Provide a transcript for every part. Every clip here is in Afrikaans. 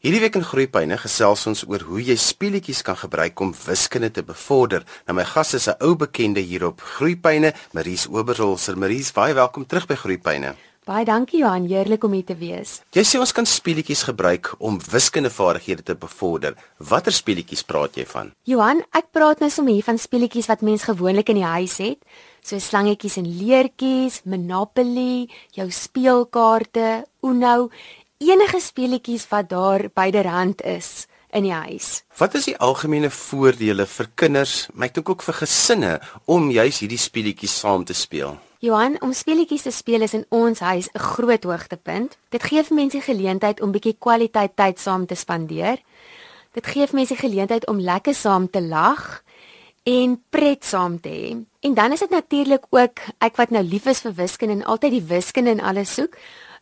Hierdie week in Groepyne gesels ons oor hoe jy speletjies kan gebruik om wiskunde te bevorder. Nou my gas is 'n ou bekende hier op Groepyne, Maries Oberholzer. Maries, baie welkom terug by Groepyne. Baie dankie Johan, heerlik om hier te wees. Jy sê ons kan speletjies gebruik om wiskundevaardighede te bevorder. Watter speletjies praat jy van? Johan, ek praat nou sommer hier van speletjies wat mense gewoonlik in die huis het, so slangetjies en leertjies, Monopoly, jou speelkaarte, Uno enige speletjies wat daar byderhand is in die huis. Wat is die algemene voordele vir kinders, my dink ook vir gesinne om juis hierdie speletjies saam te speel? Johan, om speletjies te speel is in ons huis 'n groot hoogtepunt. Dit gee vir mense geleentheid om bietjie kwaliteit tyd saam te spandeer. Dit gee vir mense geleentheid om lekker saam te lag en pret saam te hê. En dan is dit natuurlik ook ek wat nou lief is vir wiskunde en altyd die wiskunde en alles soek,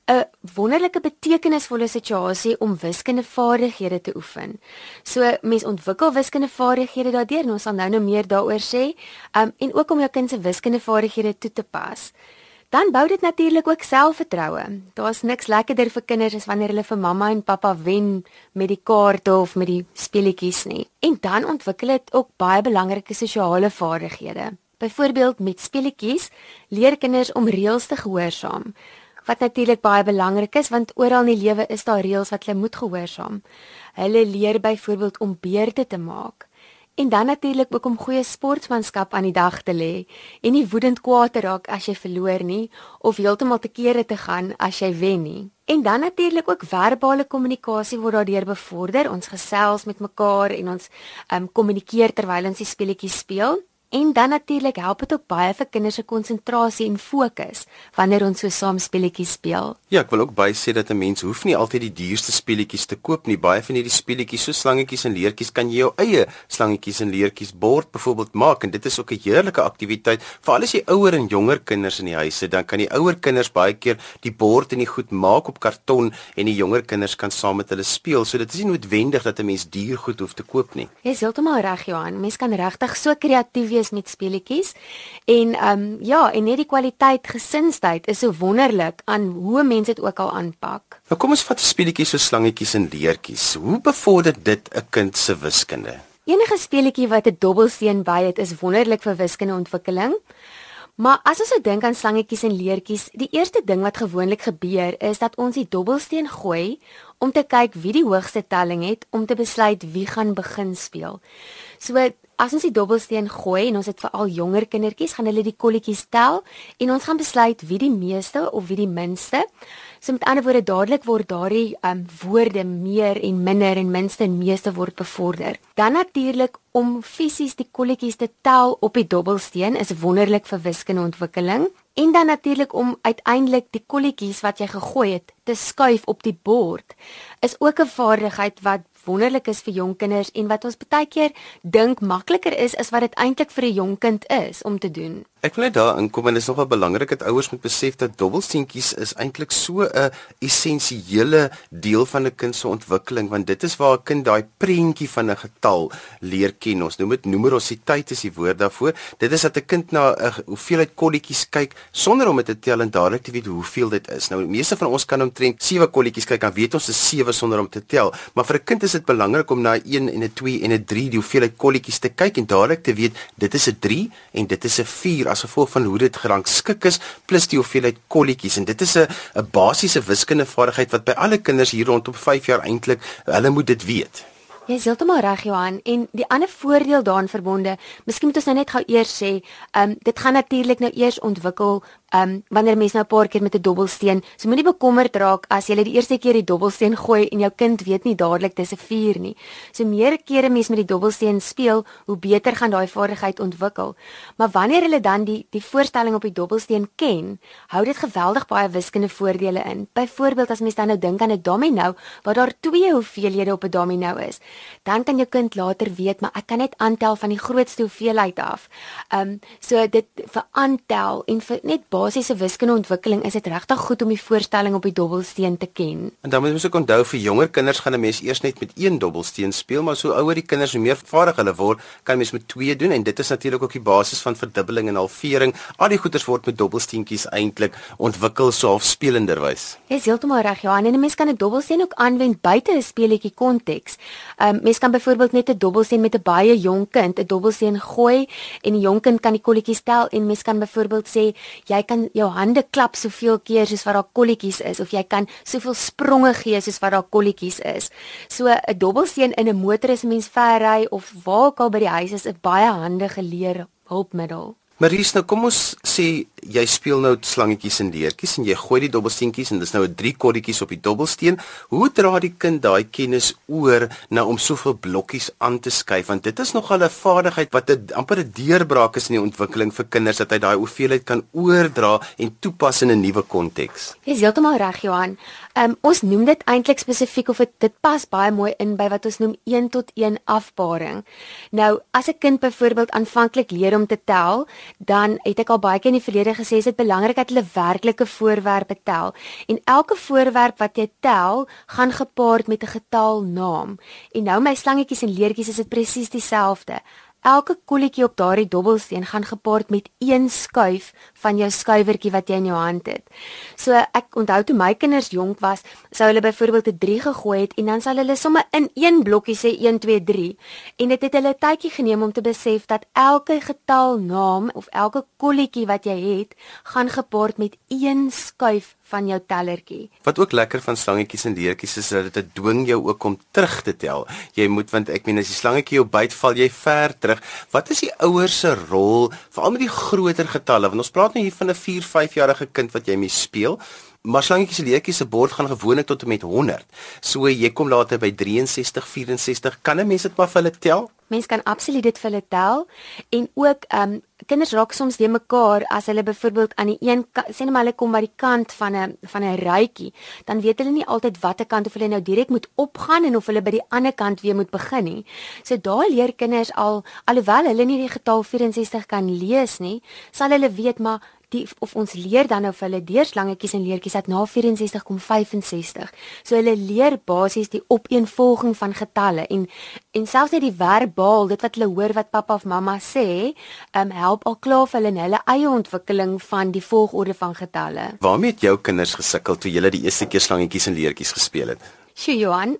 'n wonderlike betekenisvolle situasie om wiskundevaardighede te oefen. So mens ontwikkel wiskundevaardighede daardeur en ons sal nou nou meer daaroor sê, um, en ook om jou kind se wiskundevaardighede toe te pas. Dan bou dit natuurlik ook selfvertroue. Daar's niks lekkerder vir kinders as wanneer hulle vir mamma en pappa wen met die kaarte of met die speletjies nie. En dan ontwikkel dit ook baie belangrike sosiale vaardighede. Byvoorbeeld met speletjies leer kinders om reëls te gehoorsaam wat natuurlik baie belangrik is want oral in die lewe is daar reëls wat hulle moet gehoorsaam. Hulle leer byvoorbeeld om beurte te maak en dan natuurlik ook om goeie sportmanskap aan die dag te lê en nie woedend kwaad te raak as jy verloor nie of heeltemal te kere te gaan as jy wen nie. En dan natuurlik ook verbale kommunikasie word daardeur bevorder. Ons gesels met mekaar en ons ehm um, kommunikeer terwyl ons die speletjies speel. En dan natuurlik help dit ook baie vir kinders se konsentrasie en fokus wanneer ons so saam speletjies speel. Ja, ek wil ook baie sê dat 'n mens hoef nie altyd die duurste speletjies te koop nie. Baie van hierdie speletjies so slangetjies en leertjies kan jy jou eie slangetjies en leertjies bord byvoorbeeld maak en dit is ook 'n heerlike aktiwiteit. Veral as jy ouer en jonger kinders in die huis het, dan kan die ouer kinders baie keer die bord en die goed maak op karton en die jonger kinders kan saam met hulle speel. So dit is nie noodwendig dat 'n mens duur goed hoef te koop nie. Jy is heeltemal reg, Johan. Mens kan regtig so kreatief wees met speletjies. En ehm um, ja, en net die kwaliteit gesinstyd is so wonderlik aan hoe mense dit ook al aanpak. Nou kom ons vat speletjies so slangetjies en leertjies. Hoe bevorder dit 'n kind se wiskunde? Enige speletjie wat 'n dobbelsteen by het, is wonderlik vir wiskundeontwikkeling. Maar as ons dink aan slangetjies en leertjies, die eerste ding wat gewoonlik gebeur is dat ons die dobbelsteen gooi om te kyk wie die hoogste telling het om te besluit wie gaan begin speel. So as ons die dobbelsteen gooi en ons het vir al jonger kindertjies, gaan hulle die kolletjies tel en ons gaan besluit wie die meeste of wie die minste. So met ander woorde dadelik word daardie um woorde meer en minder en minste en meeste word bevorder. Dan natuurlik om fisies die kolletjies te tel op die dobbelsteen is wonderlik vir wiskundeontwikkeling en dan natuurlik om uiteindelik die kolletjies wat jy gegooi het te skuif op die bord is ook 'n vaardigheid wat wonderlik is vir jong kinders en wat ons baie keer dink makliker is as wat dit eintlik vir 'n jong kind is om te doen. Ek wil net daar inkom en dit is nogal belangrik dat ouers moet besef dat dobbelsteentjies is eintlik so 'n essensiële deel van 'n kind se ontwikkeling want dit is waar 'n kind daai prentjie van 'n getal leer ken. Ons noem dit numerositeit is die woord daarvoor. Dit is dat 'n kind na 'n hoeveelheid kolletjies kyk sonder om dit te tel en dadelik te weet hoeveel dit is. Nou die meeste van ons kan omtrent 7 kolletjies kyk en weet ons dis 7 sonder om te tel, maar vir 'n kind is dit belangrik om na 'n en 'n 2 en 'n 3 die hoeveelheid kolletjies te kyk en dadelik te weet dit is 'n 3 en dit is 'n 4 as gevolg van hoe dit gerangskik is plus die hoeveelheid kolletjies en dit is 'n 'n basiese wiskundevaardigheid wat by alle kinders hier rondom 5 jaar eintlik hulle moet dit weet. Jy is heeltemal reg Johan en die ander voordeel daaraan verbonde, miskien moet ons nou net gou eers sê, ehm um, dit gaan natuurlik nou eers ontwikkel ehm um, wanneer mens nou 'n paar keer met 'n dobbelsteen, so moenie bekommerd raak as jy die eerste keer die dobbelsteen gooi en jou kind weet nie dadelik dis 'n 4 nie. So meer kere mens met die dobbelsteen speel, hoe beter gaan daai vaardigheid ontwikkel. Maar wanneer hulle dan die die voorstelling op die dobbelsteen ken, hou dit geweldig baie wiskundige voordele in. Byvoorbeeld as mens dan nou dink aan 'n domino waar daar twee hoeveelhede op 'n domino is, dan kan jou kind later weet, maar ek kan net aantel van die grootste hoeveelheid af. Ehm um, so dit vir aantel en vir net basiese wiskundeontwikkeling is dit regtig goed om die voorstelling op die dobbelsteen te ken. En dan moet ons ook onthou vir jonger kinders gaan 'n mens eers net met een dobbelsteen speel, maar so ouer die kinders hoe meer vaardig hulle word, kan mens met twee doen en dit is natuurlik ook die basis van verdubbeling en halvering. Al die goeters word met dobbelsteentjies eintlik ontwikkel so half spelenderwys. Jy is heeltemal reg, Johan, en 'n mens kan 'n dobbelsteen ook aanwend buite 'n speletjie konteks. Ehm um, mens kan byvoorbeeld net 'n dobbelsteen met 'n baie jonk kind 'n dobbelsteen gooi en die jonk kind kan die kolletjies tel en mens kan byvoorbeeld sê jy kan jou hande klap soveel keer soos wat daar kolletjies is of jy kan soveel spronge gee soos wat daar kolletjies is. So 'n dobbelsteen in 'n motor is mens ver ry of waar ook al by die huis is 'n baie handige leer hulpmiddel. Maries, nou kom ons sê jy speel nou slangetjies en leertjies en jy gooi die dobbelsteentjies en dis nou 'n drie korretjies op die dobbelsteen. Hoe dra die kind daai kennis oor na om soveel blokkies aan te skuif want dit is nogal 'n vaardigheid wat 'n amper 'n deurbraak is in die ontwikkeling vir kinders dat hy daai hoeveelheid kan oordra en toepas in 'n nuwe konteks. Jy is heeltemal reg, Johan. Um, ons noem dit eintlik spesifiek of dit pas baie mooi in by wat ons noem 1 tot 1 afbaring. Nou, as 'n kind byvoorbeeld aanvanklik leer om te tel, dan het ek al baie keer in die verlede gesê dit belangrik dat hulle werklike voorwerpe tel en elke voorwerp wat jy tel gaan gepaard met 'n getalnaam. En nou my slangetjies en leertjies is dit presies dieselfde. Elke kolletjie op daardie dobbelsteen gaan gepaard met een skuif van jou skuiwertjie wat jy in jou hand het. So ek onthou toe my kinders jonk was, sou hulle byvoorbeeld 'n 3 gegooi het en dan sal hulle sommer in een blokkie sê 1 2 3 en dit het hulle tydjie geneem om te besef dat elke getalnaam of elke kolletjie wat jy het, gaan gepaard met een skuif van jou tellertjie. Wat ook lekker van slangetjies en leertjies is dat dit dwing jou ook om terug te tel. Jy moet want ek meen as die slangetjie jou byt, val jy ver terug. Wat is die ouers se rol veral met die groter getalle? Want ons praat nou hier van 'n 4, 5 jarige kind wat jy mee speel. Maar slangetjies en leertjies se bord gaan gewoonlik tot en met 100. So jy kom later by 63, 64. Kan 'n mens dit maar vir hulle tel? Mens kan absoluut dit vir hulle tel en ook ehm um, kinders raak soms de mekaar as hulle byvoorbeeld aan die een sê net maar hulle kom by die kant van 'n van 'n ruitjie, dan weet hulle nie altyd watter kant of hulle nou direk moet opgaan en of hulle by die ander kant weer moet begin nie. So daar leer kinders al alhoewel hulle nie die getal 64 kan lees nie, sal hulle weet maar die of ons leer dan nou vir hulle deurslangetjies en leertjies dat na 64 kom 65. So hulle leer basies die opeenvolging van getalle en en selfs net die verbaal, dit wat hulle hoor wat pappa of mamma sê, um, help al klaar vir hulle in hulle eie ontwikkeling van die volgorde van getalle. Waarmee het jou kinders gesukkel toe jy die eerste keer slangetjies en leertjies gespeel het? Sjoe Johan,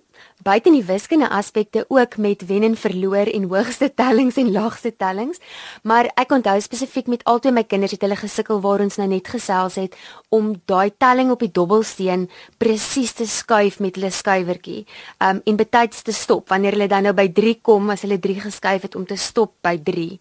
buite die wiskunde aspekte ook met wen en verloor en hoogste tellings en laagste tellings. Maar ek onthou spesifiek met albei my kinders het hulle gesukkel waar ons nou net gesels het om daai telling op die dobbelsteen presies te skuif met hulle skuiwertjie. Um en betyds te stop wanneer hulle dan nou by 3 kom as hulle 3 geskuif het om te stop by 3.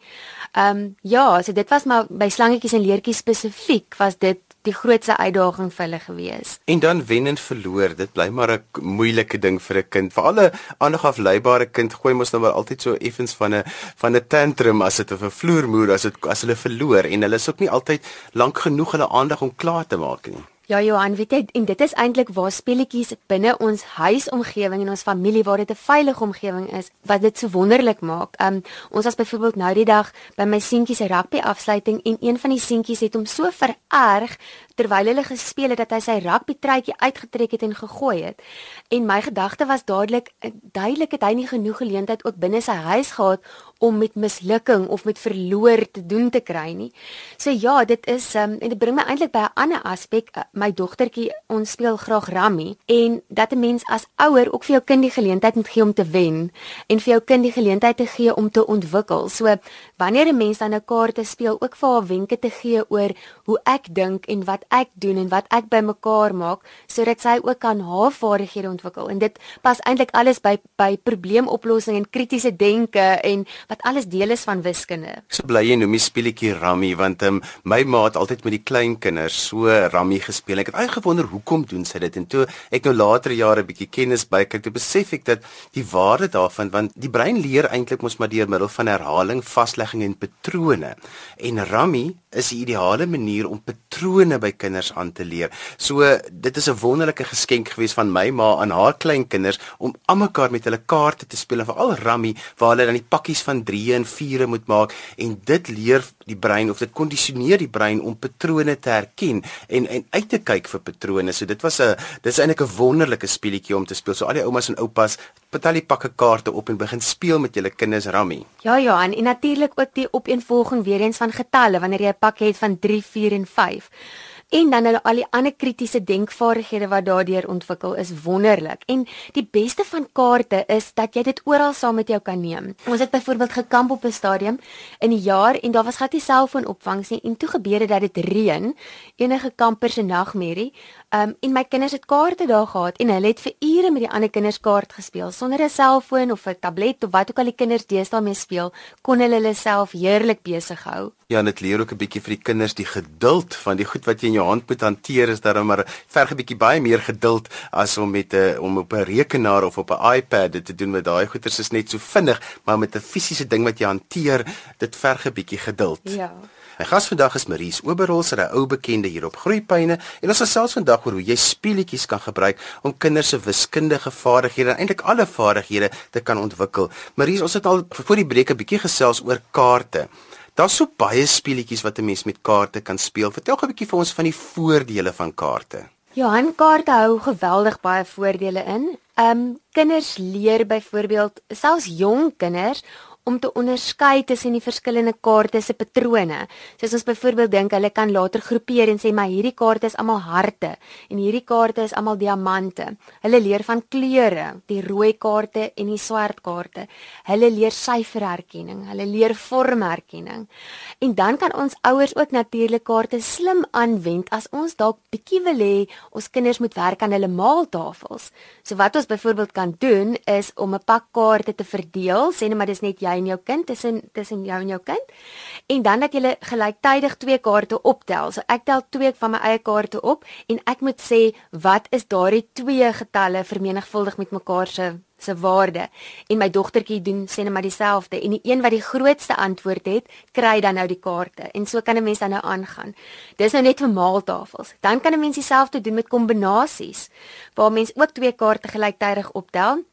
Um ja, so dit was maar by slangetjies en leertjies spesifiek was dit die grootste uitdaging vir hulle gewees. En dan wen en verloor, dit bly maar 'n moeilike ding vir 'n kind. Vir alle ander afleibare kind gooi mos nou maar altyd so effens van 'n van 'n tantrum as dit 'n vloermoer as dit as hulle verloor en hulle is ook nie altyd lank genoeg hulle aandag om klaar te maak nie. Ja Johan, weet jy, en dit is eintlik waar speletjies binne ons huisomgewing en ons familie waar dit 'n veilige omgewing is wat dit so wonderlik maak. Um ons was byvoorbeeld nou die dag by my seentjie se rugby afsluiting en een van die seentjies het hom so vererg terwyl hulle gespeel het dat hy sy rugby truitjie uitgetrek het en gegooi het. En my gedagte was dadelik eh, duidelik het hy nie genoeg geleentheid ook binne sy huis gehad om met mislukking of met verloor te doen te kry nie. So ja, dit is um, en dit bring my eintlik by 'n ander aspek. Uh, my dogtertjie, ons speel graag rummy en dat 'n mens as ouer ook vir jou kind die geleentheid moet gee om te wen en vir jou kind die geleentheid te gee om te ontwikkel. So wanneer 'n mens dan 'n kaarte speel, ook vir haar wenke te gee oor hoe ek dink en wat ek doen en wat ek bymekaar maak sodat sy ook kan haar vaardighede ontwikkel. En dit pas eintlik alles by by probleemoplossing en kritiese denke en wat alles deel is van wiskunde. So bly jy noem die speletjie Rammy want um, my ma het altyd met die klein kinders so Rammy gespeel. Ek het eintlik gewonder hoekom doen sy dit en toe ek nou later jare bietjie kennis bykyk, toe besef ek dat die waarde daarvan want die brein leer eintlik mos maar deur middel van herhaling, vaslegging en patrone. En Rammy is die ideale manier om patrone by kinders aan te leer. So dit is 'n wonderlike geskenk gewees van my ma aan haar kleinkinders om almekaar met hulle kaarte te speel en veral Rammy waar hulle dan die pakkies van 3 en 4 moet maak en dit leer die brein of dit kondisioneer die brein om patrone te herken en en uit te kyk vir patrone. So dit was 'n dis eintlik 'n wonderlike speletjie om te speel. So al die oumas en oupas, patal die pakke kaarte op en begin speel met julle kinders Rammy. Ja ja, en, en natuurlik ook die opeenvolging weer eens van getalle wanneer jy 'n pak het van 3, 4 en 5 en dan hulle al die ander kritiese denkvaardighede wat daardeur ontwikkel is wonderlik. En die beste van kaarte is dat jy dit oral saam met jou kan neem. Ons het byvoorbeeld gekamp op 'n stadium in die jaar en daar was glad nie selfoonopvangs nie en toe gebeur dit dat dit reën, enige kamper se nagmerrie. Um en my kinders het kaarte daar gehad en hulle het vir ure met die ander kinders kaart gespeel sonder 'n selfoon of 'n tablet of wat ook al die kinders deesdae mee speel, kon hulle hulle self heerlik besig hou. Ja, en dit leer ook 'n bietjie vir die kinders die geduld van die goed wat jy in jou hand moet hanteer is dan maar verg 'n bietjie baie meer geduld as om met 'n om op 'n rekenaar of op 'n iPad dit te doen met daai goeters is net so vinnig, maar met 'n fisiese ding wat jy hanteer, dit verg 'n bietjie geduld. Ja. My gas vandag is Maries Oberholz, 'n ou bekende hier op Groepyne, en ons gesels vandag oor hoe jy speletjies kan gebruik om kinders se wiskundige vaardighede en eintlik alle vaardighede te kan ontwikkel. Maries, ons het al voor die breek 'n bietjie gesels oor kaarte. Daar's so baie speletjies wat 'n mens met kaarte kan speel. Vertel gou 'n bietjie vir ons van die voordele van kaarte. Johan kaarte hou geweldig baie voordele in. Ehm um, kinders leer byvoorbeeld selfs jong kinders om te onderskei tussen die verskillende kaarte se patrone. Soos ons byvoorbeeld dink hulle kan later groepeer en sê maar hierdie kaarte is almal harte en hierdie kaarte is almal diamante. Hulle leer van kleure, die rooi kaarte en die swart kaarte. Hulle leer syferherkenning, hulle leer vormherkenning. En dan kan ons ouers ook natuurlik kaarte slim aanwend as ons dalk bietjie wil hê ons kinders moet werk aan hulle maaltafels. So wat ons byvoorbeeld kan doen is om 'n pak kaarte te verdeel, sê net maar dis net jy en jou kind tussen tussen jou en jou kind. En dan dat jy gelyktydig twee kaarte optel. So ek tel twee van my eie kaarte op en ek moet sê wat is daardie twee getalle vermenigvuldig met mekaar se se waarde. En my dogtertjie doen sê net maar dieselfde en die een wat die grootste antwoord het, kry dan nou die kaarte. En so kan 'n mens dan nou aangaan. Dis nou net vir maaltafels. Dan kan 'n mens dieselfde doen met kombinasies waar mens ook twee kaarte gelyktydig optel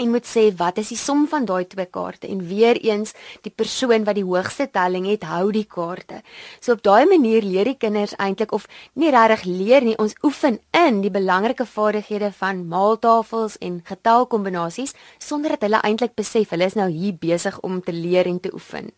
en moet sê wat is die som van daai twee kaarte en weer eens die persoon wat die hoogste telling het hou die kaarte. So op daai manier leer die kinders eintlik of nie regtig leer nie, ons oefen in die belangrike vaardighede van maaltafels en getalkombinasies sonder dat hulle eintlik besef hulle is nou hier besig om te leer en te oefen.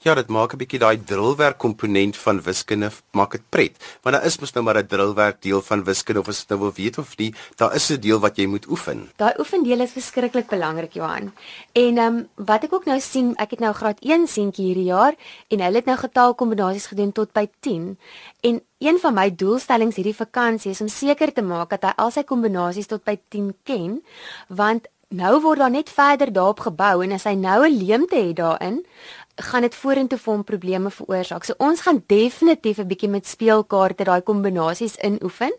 Ja, dit maak 'n bietjie daai drillwerk komponent van wiskunde maak dit pret. Want daar is mos nou maar 'n drillwerk deel van wiskunde of as jy nou wil weet of nie, daar is 'n deel wat jy moet oefen. Daai oefendeel is verskriklik belangrik, Johan. En ehm um, wat ek ook nou sien, ek het nou graad 1 seentjie hierdie jaar en hulle het nou getalkombinasies gedoen tot by 10. En een van my doelstellings hierdie vakansie is om seker te maak dat hy al sy kombinasies tot by 10 ken, want Nou word daar net verder daarop gebou en as hy nou 'n leemte het daarin, gaan dit vorentoe vir hom probleme veroorsaak. So ons gaan definitief 'n bietjie met speelkaarte daai kombinasies inoefen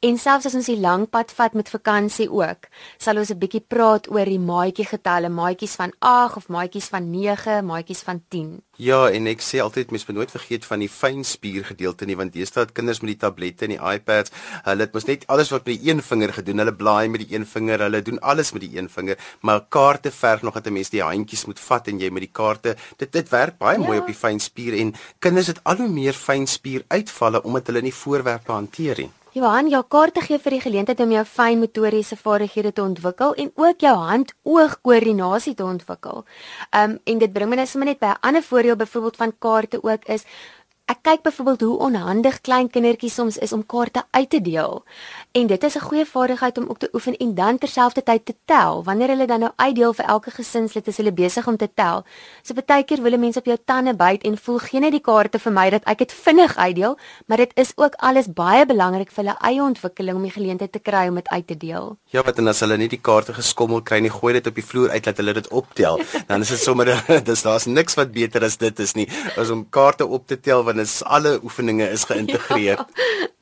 en selfs as ons die lang pad vat met vakansie ook, sal ons 'n bietjie praat oor die maatjie getalle, maatjies van 8 of maatjies van 9, maatjies van 10. Ja, en ek sê altyd mens moet nooit vergeet van die fynspier gedeelte nie want deesdae kinders met die tablette en die iPads, hulle het mos net alles wat met die een vinger gedoen. Hulle blaai met die een vinger, hulle doen alles met die een vinger, maar kaarte verg nog dat 'n mens die handjies moet vat en jy met die kaarte dit dit werk baie ja. mooi op die fynspier en kinders het al hoe meer fynspier uitvalle omdat hulle nie voorwerpe hanteer nie. Johan, jou kaarte gee vir die geleentheid om jou fynmotoriese vaardighede te ontwikkel en ook jou hand-oog-koördinasie te ontwikkel. Um en dit bring my net sommer net by 'n ander voorbeeld byvoorbeeld van kaarte ook is Ek kyk byvoorbeeld hoe onhandig klein kindertjies soms is om kaarte uit te deel. En dit is 'n goeie vaardigheid om ook te oefen en dan terselfdertyd te tel. Wanneer hulle dan nou uitdeel vir elke gesinslid, is hulle besig om te tel. So baie keer wil mense op jou tande byt en voel geen net die kaarte vir my dat ek dit vinnig uitdeel, maar dit is ook alles baie belangrik vir hulle eie ontwikkeling om die geleentheid te kry om dit uit te deel. Ja, wat en as hulle nie die kaarte geskommel kry nie, gooi dit op die vloer uit dat hulle dit optel. Dan is dit sommer dis daar's niks wat beter as dit is nie, as om kaarte op te tel want is alle oefeninge is geïntegreer.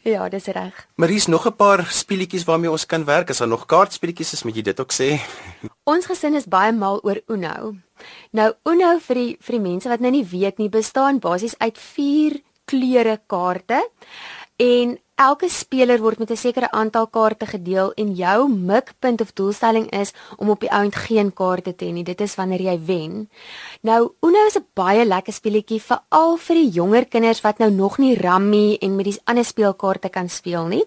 Ja, ja dis reg. Maar hier's nog 'n paar speletjies waarmee ons kan werk. As daar nog kaartspeletjies is, moet jy dit ook sê. Ons gesin is baie mal oor Uno. Nou Uno vir die vir die mense wat nou nie weet nie, bestaan basies uit 4 kleure kaarte en elke speler word met 'n sekere aantal kaarte gedeel en jou mikpunt of doelstelling is om op die ount geen kaarte te hê nie. Dit is wanneer jy wen. Nou Uno is 'n baie lekker speletjie veral vir die jonger kinders wat nou nog nie Rummy en met die ander speelkaarte kan speel nie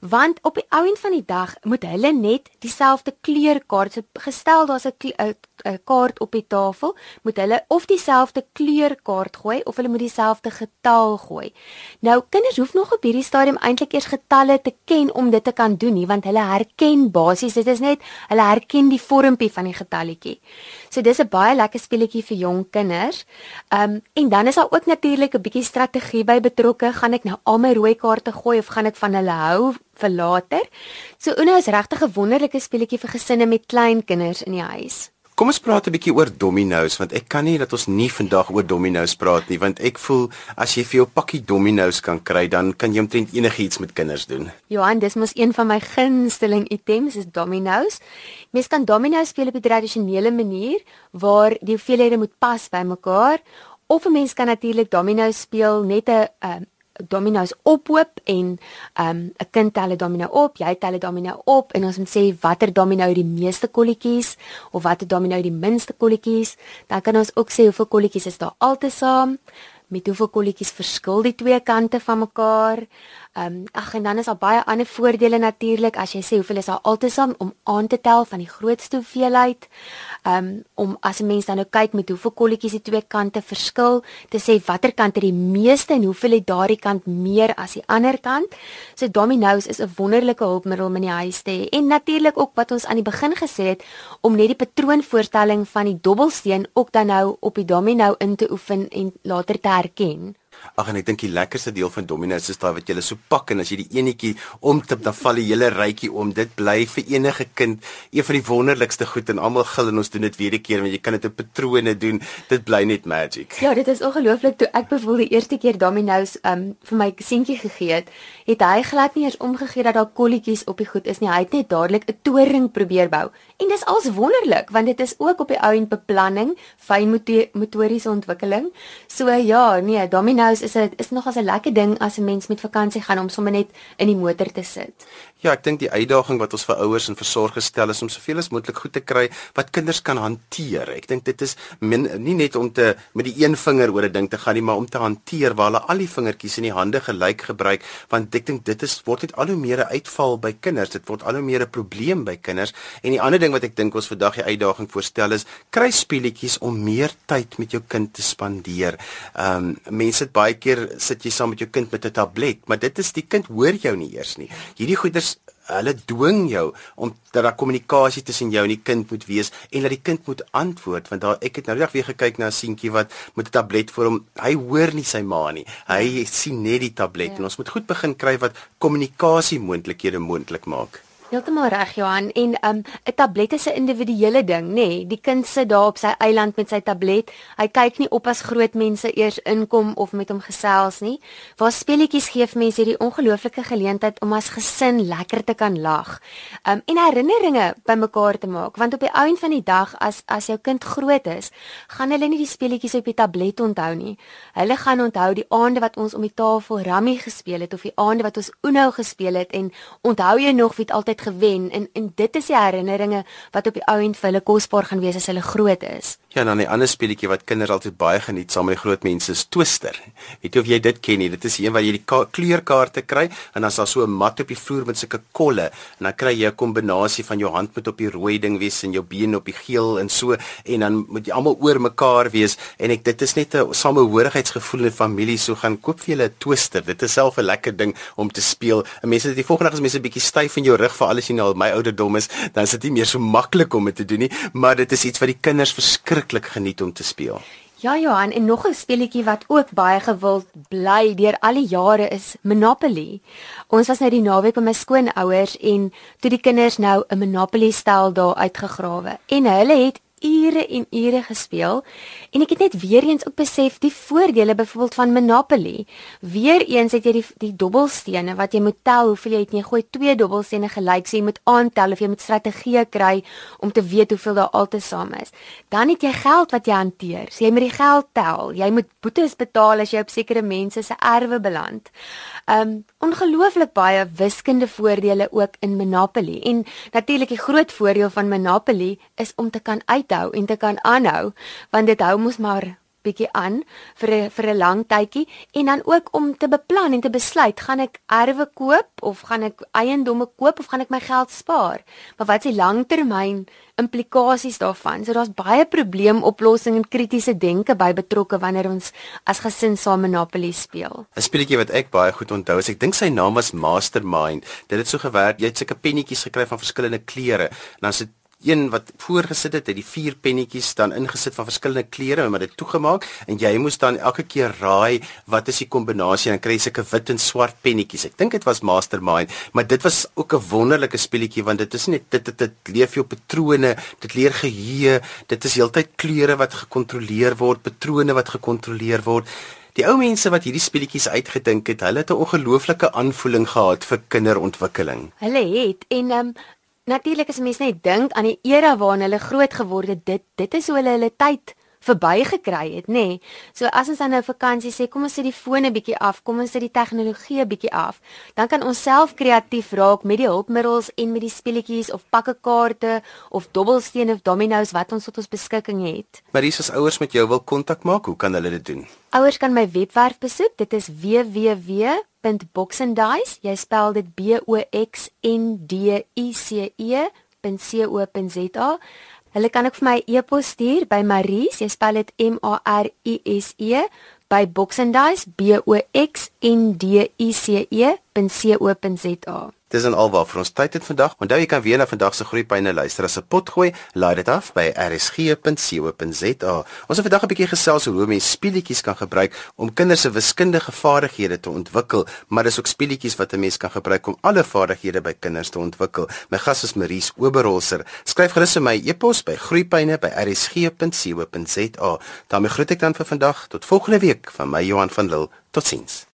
want op die ou end van die dag moet hulle net dieselfde kleurkaart so gestel daar's 'n 'n kaart op die tafel moet hulle of dieselfde kleurkaart gooi of hulle moet dieselfde getal gooi. Nou kinders hoef nog op hierdie stadium eintlik eers getalle te ken om dit te kan doen nie want hulle herken basies dit is net hulle herken die vormpie van die getalletjie. So dis 'n baie lekker speletjie vir jong kinders. Um en dan is daar ook natuurlik 'n bietjie strategie by betrokke. Gaan ek nou al my rooi kaarte gooi of gaan ek van hulle hou vir later. So Uno is regtig 'n wonderlike speletjie vir gesinne met klein kinders in die huis. Kom ons praat 'n bietjie oor dominos want ek kan nie dat ons nie vandag oor dominos praat nie want ek voel as jy vir jou pakkie dominos kan kry dan kan jy omtrent enigiets met kinders doen. Johan, dis mos een van my gunsteling items is dominos. Mens kan dominos speel op 'n tradisionele manier waar die hoeveelhede moet pas by mekaar of 'n mens kan natuurlik dominos speel net 'n domino's ophoop en ehm, 'n um, kind tel 'n domino op, jy tel 'n domino op en ons moet sê watter domino die meeste kolletjies of watter domino die minste kolletjies. Dan kan ons ook sê hoeveel kolletjies is daar altesaam, met hoeveel kolletjies verskil die twee kante van mekaar. Ehm um, ag en dan is daar baie ander voordele natuurlik as jy sê hoeveel is daar altesaam om aan te tel van die grootste hoeveelheid. Ehm um, om as 'n mens dan nou kyk met hoeveel kolletjies die twee kante verskil, te sê watter kant het die meeste en hoeveel het daardie kant meer as die ander kant. So dominoes is 'n wonderlike hulpmiddel om in die huis te hê. En natuurlik ook wat ons aan die begin gesê het om net die patroonvoorstelling van die dobbelsteen ook dan nou op die domino in te oefen en later te herken. Ag en ek dink die lekkerste deel van Domino's is daai wat jy so pak en as jy die enetjie omtip dan val die hele rytjie om. Dit bly vir enige kind een van die wonderlikste goed en almal gil en ons doen dit weer 'n keer want jy kan dit op patrone doen. Dit bly net magic. Ja, dit is ongelooflik toe ek bevoel die eerste keer Domino's um vir my seentjie gegee het, het hy glad nie eens omgegee dat daar kolletjies op die goed is nie. Hy het net dadelik 'n toring probeer bou. En dis als wonderlik want dit is ook op die ou end beplanning, fyn motoriese ontwikkeling. So ja, nee, Domino's is 'n is nogals 'n lekker ding as 'n mens met vakansie gaan om sommer net in die motor te sit. Ja, ek dink die uitdaging wat ons vir ouers en versorgers stel is om soveel as moontlik goed te kry wat kinders kan hanteer. Ek dink dit is min, nie net om te met die een vinger oor 'n ding te gaan nie, maar om te hanteer waar hulle al die vingertjies in die hande gelyk gebruik, want ek dink dit is word net al hoe meer 'n uitval by kinders. Dit word al hoe meer 'n probleem by kinders. En die ander ding wat ek dink ons vandag die uitdaging voorstel is, kry speletjies om meer tyd met jou kind te spandeer. Ehm um, mense het baie keer sit jy saam met jou kind met 'n tablet, maar dit is die kind hoor jou nie eers nie. Hierdie goeders hulle dwing jou om dat daar kommunikasie tussen jou en die kind moet wees en dat die kind moet antwoord want daar ek het nou reg weer gekyk na 'n seentjie wat met 'n tablet voor hom hy hoor nie sy ma nie hy sien net die tablet ja. en ons moet goed begin kry wat kommunikasie moontlikhede moontlik maak Heeltemal reg Johan en um 'n tablet is 'n individuele ding, nê? Nee, die kind sit daar op sy eiland met sy tablet. Hy kyk nie op as groot mense eers inkom of met hom gesels nie. Waar speletjies gee vir mense hierdie ongelooflike geleentheid om as gesin lekker te kan lag. Um en herinneringe bymekaar te maak, want op die ou end van die dag as as jou kind groot is, gaan hulle nie die speletjies op die tablet onthou nie. Hulle gaan onthou die aande wat ons om die tafel Rummy gespeel het of die aande wat ons Uno gespeel het en onthou jy nog wie het gewen en en dit is die herinneringe wat op die ou end vir hulle kosbaar gaan wees as hulle groot is. Ja, dan 'n ander speletjie wat kinders altyd baie geniet saam met die groot mense is Twister. Weet jy of jy dit ken nie? Dit is een waar jy die kleurkaarte kry en dan is daar so 'n mat op die vloer met sulke kolle en dan kry jy 'n kombinasie van jou hand met op die rooi ding wees en jou been op die geel en so en dan moet jy almal oor mekaar wees en ek dit is net 'n samehorigheidsgevoel in familie so gaan koop vir julle 'n Twister. Dit is self 'n lekker ding om te speel. En mense dit die volgende dag as mense 'n bietjie styf in jou rug vir alles jy nou my ouderdom is, dan is dit nie meer so maklik om dit te doen nie, maar dit is iets wat die kinders verskrik verskriklik geniet om te speel. Ja Johan, en nog 'n speletjie wat ook baie gewild bly deur al die jare is Monopoly. Ons was nou die naweek by my skoonouers en toe die kinders nou 'n Monopoly stel daar uitgegrawe en hulle het ure en ure gespeel en ek het net weer eens ook besef die voordele byvoorbeeld van Monopoly. Weereens het jy die die dobbelstene wat jy moet tel hoeveel jy het jy gooi twee dobbelstene gelyk so jy moet aantel of jy moet strategieë kry om te weet hoeveel daar altesaam is. Dan het jy geld wat jy hanteer. So jy moet die geld tel. Jy moet boetes betaal as jy op sekere mense se erwe beland. Um ongelooflik baie wiskunde voordele ook in Monopoly en natuurlik die groot voordeel van Monopoly is om te kan uithou en te kan aanhou want dit hou mos maar bietjie aan vir 'n vir 'n lang tydjie. En dan ook om te beplan en te besluit gaan ek erwe koop of gaan ek eiendomme koop of gaan ek my geld spaar? Maar wat is die langtermyn implikasies daarvan? So daar's baie probleemoplossing en kritiese denke by betrokke wanneer ons as gesin saam Monopoly speel. 'n speletjie wat ek baie goed onthou is ek dink sy naam was Mastermind. Dit het so gewerk jy het sulke pennetjies gekry van verskillende kleure en dan sit een wat voorgesit het, het die vier pennetjies dan ingesit van verskillende kleure en maar dit toegemaak en jy moes dan elke keer raai wat is die kombinasie en dan kry jy sulke wit en swart pennetjies. Ek dink dit was Mastermind, maar dit was ook 'n wonderlike speletjie want dit is net dit dit, dit leef jou patrone, dit leer geheue, dit is heeltyd kleure wat gekontroleer word, patrone wat gekontroleer word. Die ou mense wat hierdie speletjies uitgedink het, hulle het 'n ongelooflike aanvoeling gehad vir kinderontwikkeling. Hulle het en um, Natuurlik as mense net dink aan die era waarin hulle groot geword het, dit dit is hoe hulle hulle tyd verbygekry het, nê. Nee. So as ons dan nou vakansie sê, kom ons sit die fone bietjie af, kom ons sit die tegnologie bietjie af, dan kan ons self kreatief raak met die hulpmiddels en met die speletjies of pakke kaarte of dobbelstene of dominos wat ons tot ons beskikking het. Maar hier is ouers met jou wil kontak maak, hoe kan hulle dit doen? Ouers kan my webwerf besoek. Dit is www.boxandice. Jy spel dit B O X N D I C E.co.za. Hulle kan ook vir my e-pos stuur by Maries. Jy spel dit M A R I S E by boxandice b o x n d i c e.co.za. Dis en alwaar vir ons tyd het vandag. Onthou jy kan weer na vandag se groeipyne luister as 'n pot gooi. Laai dit af by rsg.co.za. Ons het vandag 'n bietjie gesels oor hoe mense speletjies kan gebruik om kinders se wiskundige vaardighede te ontwikkel, maar dis ook speletjies wat 'n mens kan gebruik om alle vaardighede by kinders te ontwikkel. My gas is Maries Oberholzer. Skryf gerus vir my e-pos by groeipyne@rsg.co.za. daarmee groet ek dan vir vandag tot volgende week van my Johan van Lille. Totsiens.